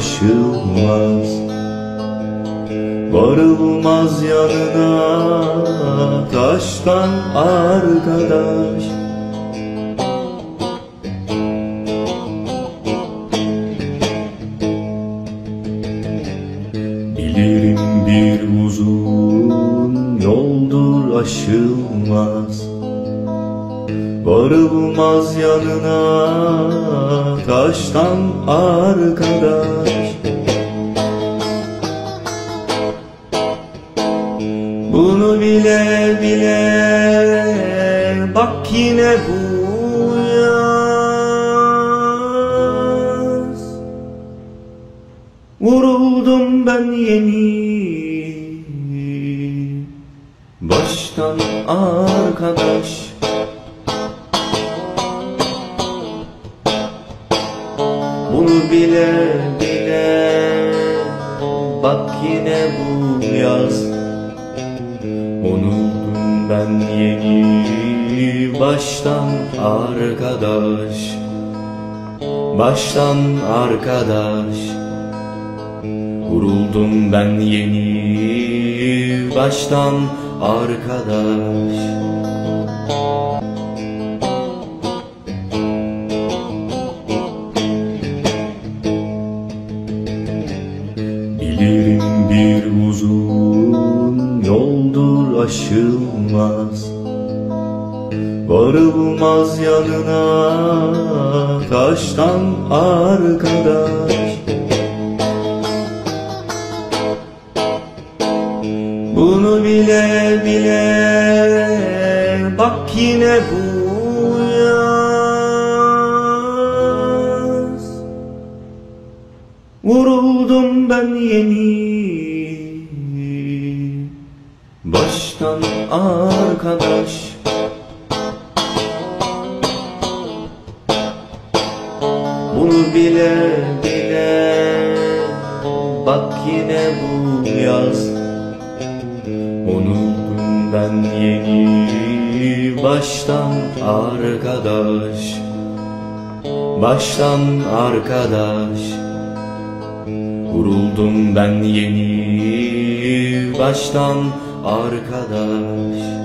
ulaşılmaz. Varılmaz yanına taştan arkadaş. Bilirim bir uzun yoldur aşılmaz. Varılmaz yanına taştan arkadaş. Bile bile. Bak yine bu yaz. Vuruldum ben yeni. Baştan arkadaş. Bunu bile bile. Bak yine bu yaz Unuldum ben yeni Baştan arkadaş. Baştan arkadaş. Vuruldum ben yeni Baştan arkadaş yoldur aşılmaz Varılmaz yanına taştan arkadaş. Bunu bile bile bak yine bu yaz. Vuruldum ben yeni Baştan arkadaş. Bunu bile bile Bak yine bu yaz. Unuldum ben yeni Baştan arkadaş. Baştan arkadaş. Vuruldum ben yeni baştan arkadaş